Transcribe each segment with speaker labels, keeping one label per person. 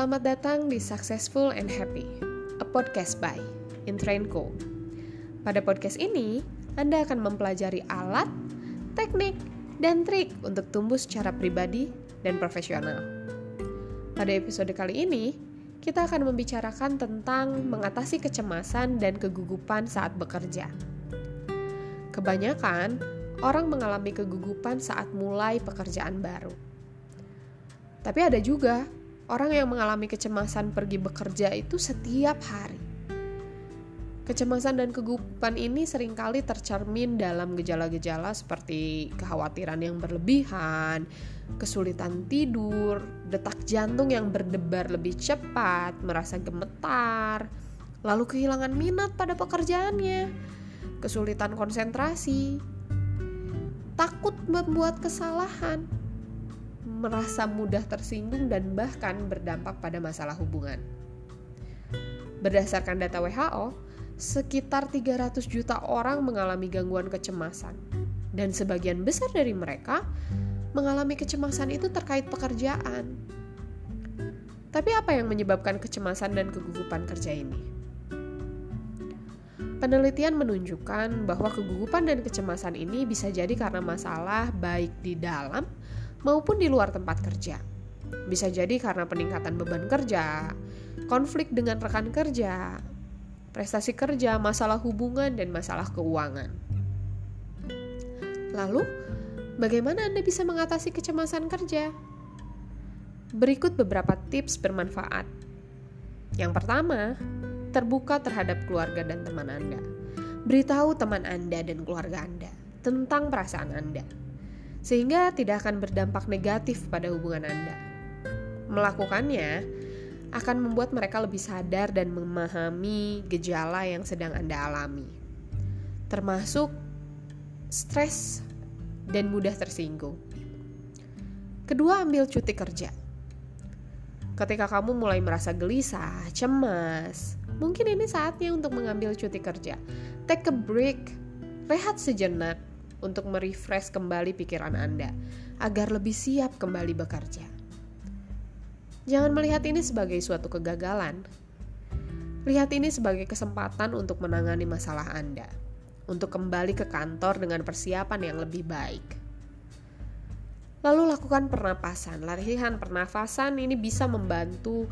Speaker 1: Selamat datang di Successful and Happy, a podcast by Intrainco. Pada podcast ini, Anda akan mempelajari alat, teknik, dan trik untuk tumbuh secara pribadi dan profesional. Pada episode kali ini, kita akan membicarakan tentang mengatasi kecemasan dan kegugupan saat bekerja. Kebanyakan orang mengalami kegugupan saat mulai pekerjaan baru. Tapi ada juga orang yang mengalami kecemasan pergi bekerja itu setiap hari. Kecemasan dan kegugupan ini sering kali tercermin dalam gejala-gejala seperti kekhawatiran yang berlebihan, kesulitan tidur, detak jantung yang berdebar lebih cepat, merasa gemetar, lalu kehilangan minat pada pekerjaannya, kesulitan konsentrasi, takut membuat kesalahan, merasa mudah tersinggung dan bahkan berdampak pada masalah hubungan. Berdasarkan data WHO, sekitar 300 juta orang mengalami gangguan kecemasan dan sebagian besar dari mereka mengalami kecemasan itu terkait pekerjaan. Tapi apa yang menyebabkan kecemasan dan kegugupan kerja ini? Penelitian menunjukkan bahwa kegugupan dan kecemasan ini bisa jadi karena masalah baik di dalam maupun di luar tempat kerja. Bisa jadi karena peningkatan beban kerja, konflik dengan rekan kerja, prestasi kerja, masalah hubungan, dan masalah keuangan. Lalu, bagaimana Anda bisa mengatasi kecemasan kerja? Berikut beberapa tips bermanfaat. Yang pertama, terbuka terhadap keluarga dan teman Anda. Beritahu teman Anda dan keluarga Anda tentang perasaan Anda sehingga tidak akan berdampak negatif pada hubungan Anda. Melakukannya akan membuat mereka lebih sadar dan memahami gejala yang sedang Anda alami, termasuk stres dan mudah tersinggung. Kedua, ambil cuti kerja. Ketika kamu mulai merasa gelisah, cemas, mungkin ini saatnya untuk mengambil cuti kerja. Take a break, rehat sejenak, untuk merefresh kembali pikiran Anda agar lebih siap kembali bekerja. Jangan melihat ini sebagai suatu kegagalan. Lihat ini sebagai kesempatan untuk menangani masalah Anda, untuk kembali ke kantor dengan persiapan yang lebih baik. Lalu lakukan pernapasan. Latihan pernafasan ini bisa membantu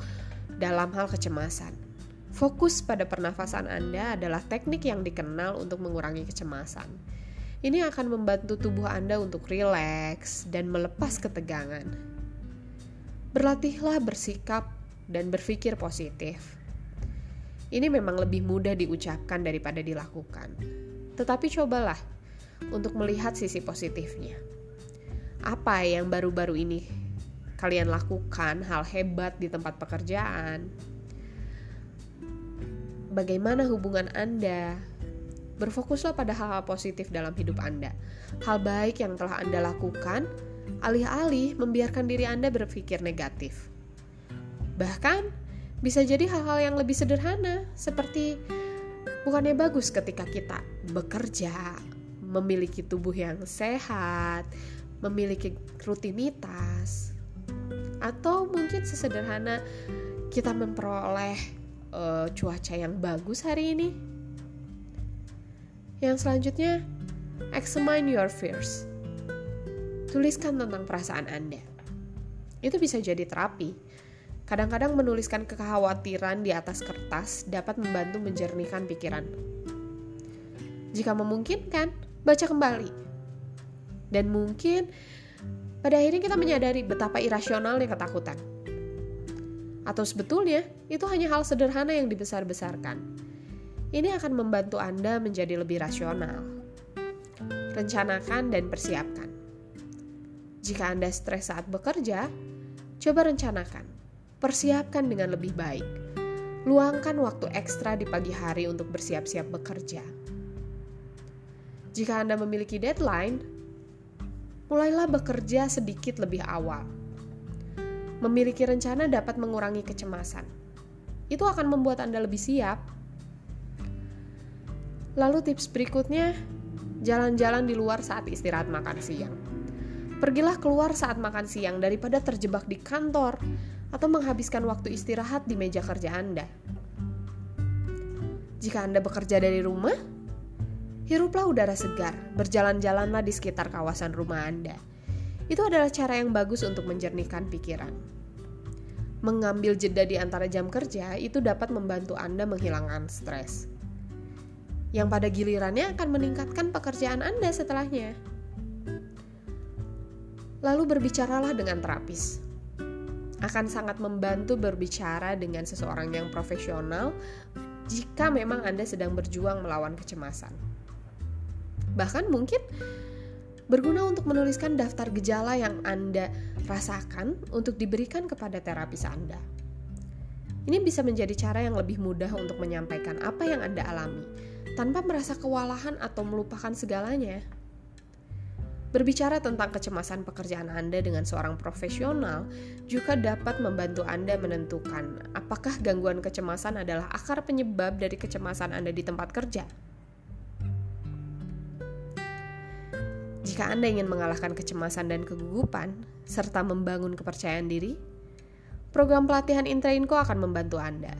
Speaker 1: dalam hal kecemasan. Fokus pada pernafasan Anda adalah teknik yang dikenal untuk mengurangi kecemasan. Ini akan membantu tubuh Anda untuk rileks dan melepas ketegangan. Berlatihlah bersikap dan berpikir positif. Ini memang lebih mudah diucapkan daripada dilakukan. Tetapi cobalah untuk melihat sisi positifnya. Apa yang baru-baru ini kalian lakukan hal hebat di tempat pekerjaan? Bagaimana hubungan Anda Berfokuslah pada hal-hal positif dalam hidup Anda. Hal baik yang telah Anda lakukan, alih-alih membiarkan diri Anda berpikir negatif. Bahkan, bisa jadi hal-hal yang lebih sederhana, seperti bukannya bagus ketika kita bekerja, memiliki tubuh yang sehat, memiliki rutinitas, atau mungkin sesederhana kita memperoleh uh, cuaca yang bagus hari ini yang selanjutnya, examine your fears. Tuliskan tentang perasaan Anda. Itu bisa jadi terapi. Kadang-kadang menuliskan kekhawatiran di atas kertas dapat membantu menjernihkan pikiran. Jika memungkinkan, baca kembali. Dan mungkin pada akhirnya kita menyadari betapa irasionalnya ketakutan. Atau sebetulnya itu hanya hal sederhana yang dibesar-besarkan ini akan membantu Anda menjadi lebih rasional. Rencanakan dan persiapkan. Jika Anda stres saat bekerja, coba rencanakan. Persiapkan dengan lebih baik. Luangkan waktu ekstra di pagi hari untuk bersiap-siap bekerja. Jika Anda memiliki deadline, mulailah bekerja sedikit lebih awal. Memiliki rencana dapat mengurangi kecemasan. Itu akan membuat Anda lebih siap Lalu tips berikutnya, jalan-jalan di luar saat istirahat makan siang. Pergilah keluar saat makan siang daripada terjebak di kantor atau menghabiskan waktu istirahat di meja kerja Anda. Jika Anda bekerja dari rumah, hiruplah udara segar, berjalan-jalanlah di sekitar kawasan rumah Anda. Itu adalah cara yang bagus untuk menjernihkan pikiran. Mengambil jeda di antara jam kerja itu dapat membantu Anda menghilangkan stres. Yang pada gilirannya akan meningkatkan pekerjaan Anda setelahnya. Lalu berbicaralah dengan terapis akan sangat membantu berbicara dengan seseorang yang profesional jika memang Anda sedang berjuang melawan kecemasan. Bahkan mungkin berguna untuk menuliskan daftar gejala yang Anda rasakan untuk diberikan kepada terapis Anda. Ini bisa menjadi cara yang lebih mudah untuk menyampaikan apa yang Anda alami tanpa merasa kewalahan atau melupakan segalanya. Berbicara tentang kecemasan pekerjaan Anda dengan seorang profesional juga dapat membantu Anda menentukan apakah gangguan kecemasan adalah akar penyebab dari kecemasan Anda di tempat kerja. Jika Anda ingin mengalahkan kecemasan dan kegugupan, serta membangun kepercayaan diri, program pelatihan Intrainko akan membantu Anda.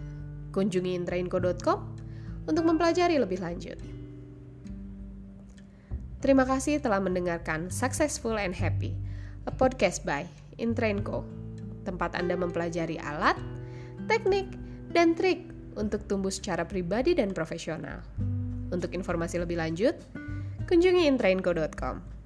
Speaker 1: Kunjungi intrainko.com untuk mempelajari lebih lanjut. Terima kasih telah mendengarkan Successful and Happy, a podcast by Intrainco, tempat Anda mempelajari alat, teknik, dan trik untuk tumbuh secara pribadi dan profesional. Untuk informasi lebih lanjut, kunjungi intrainco.com.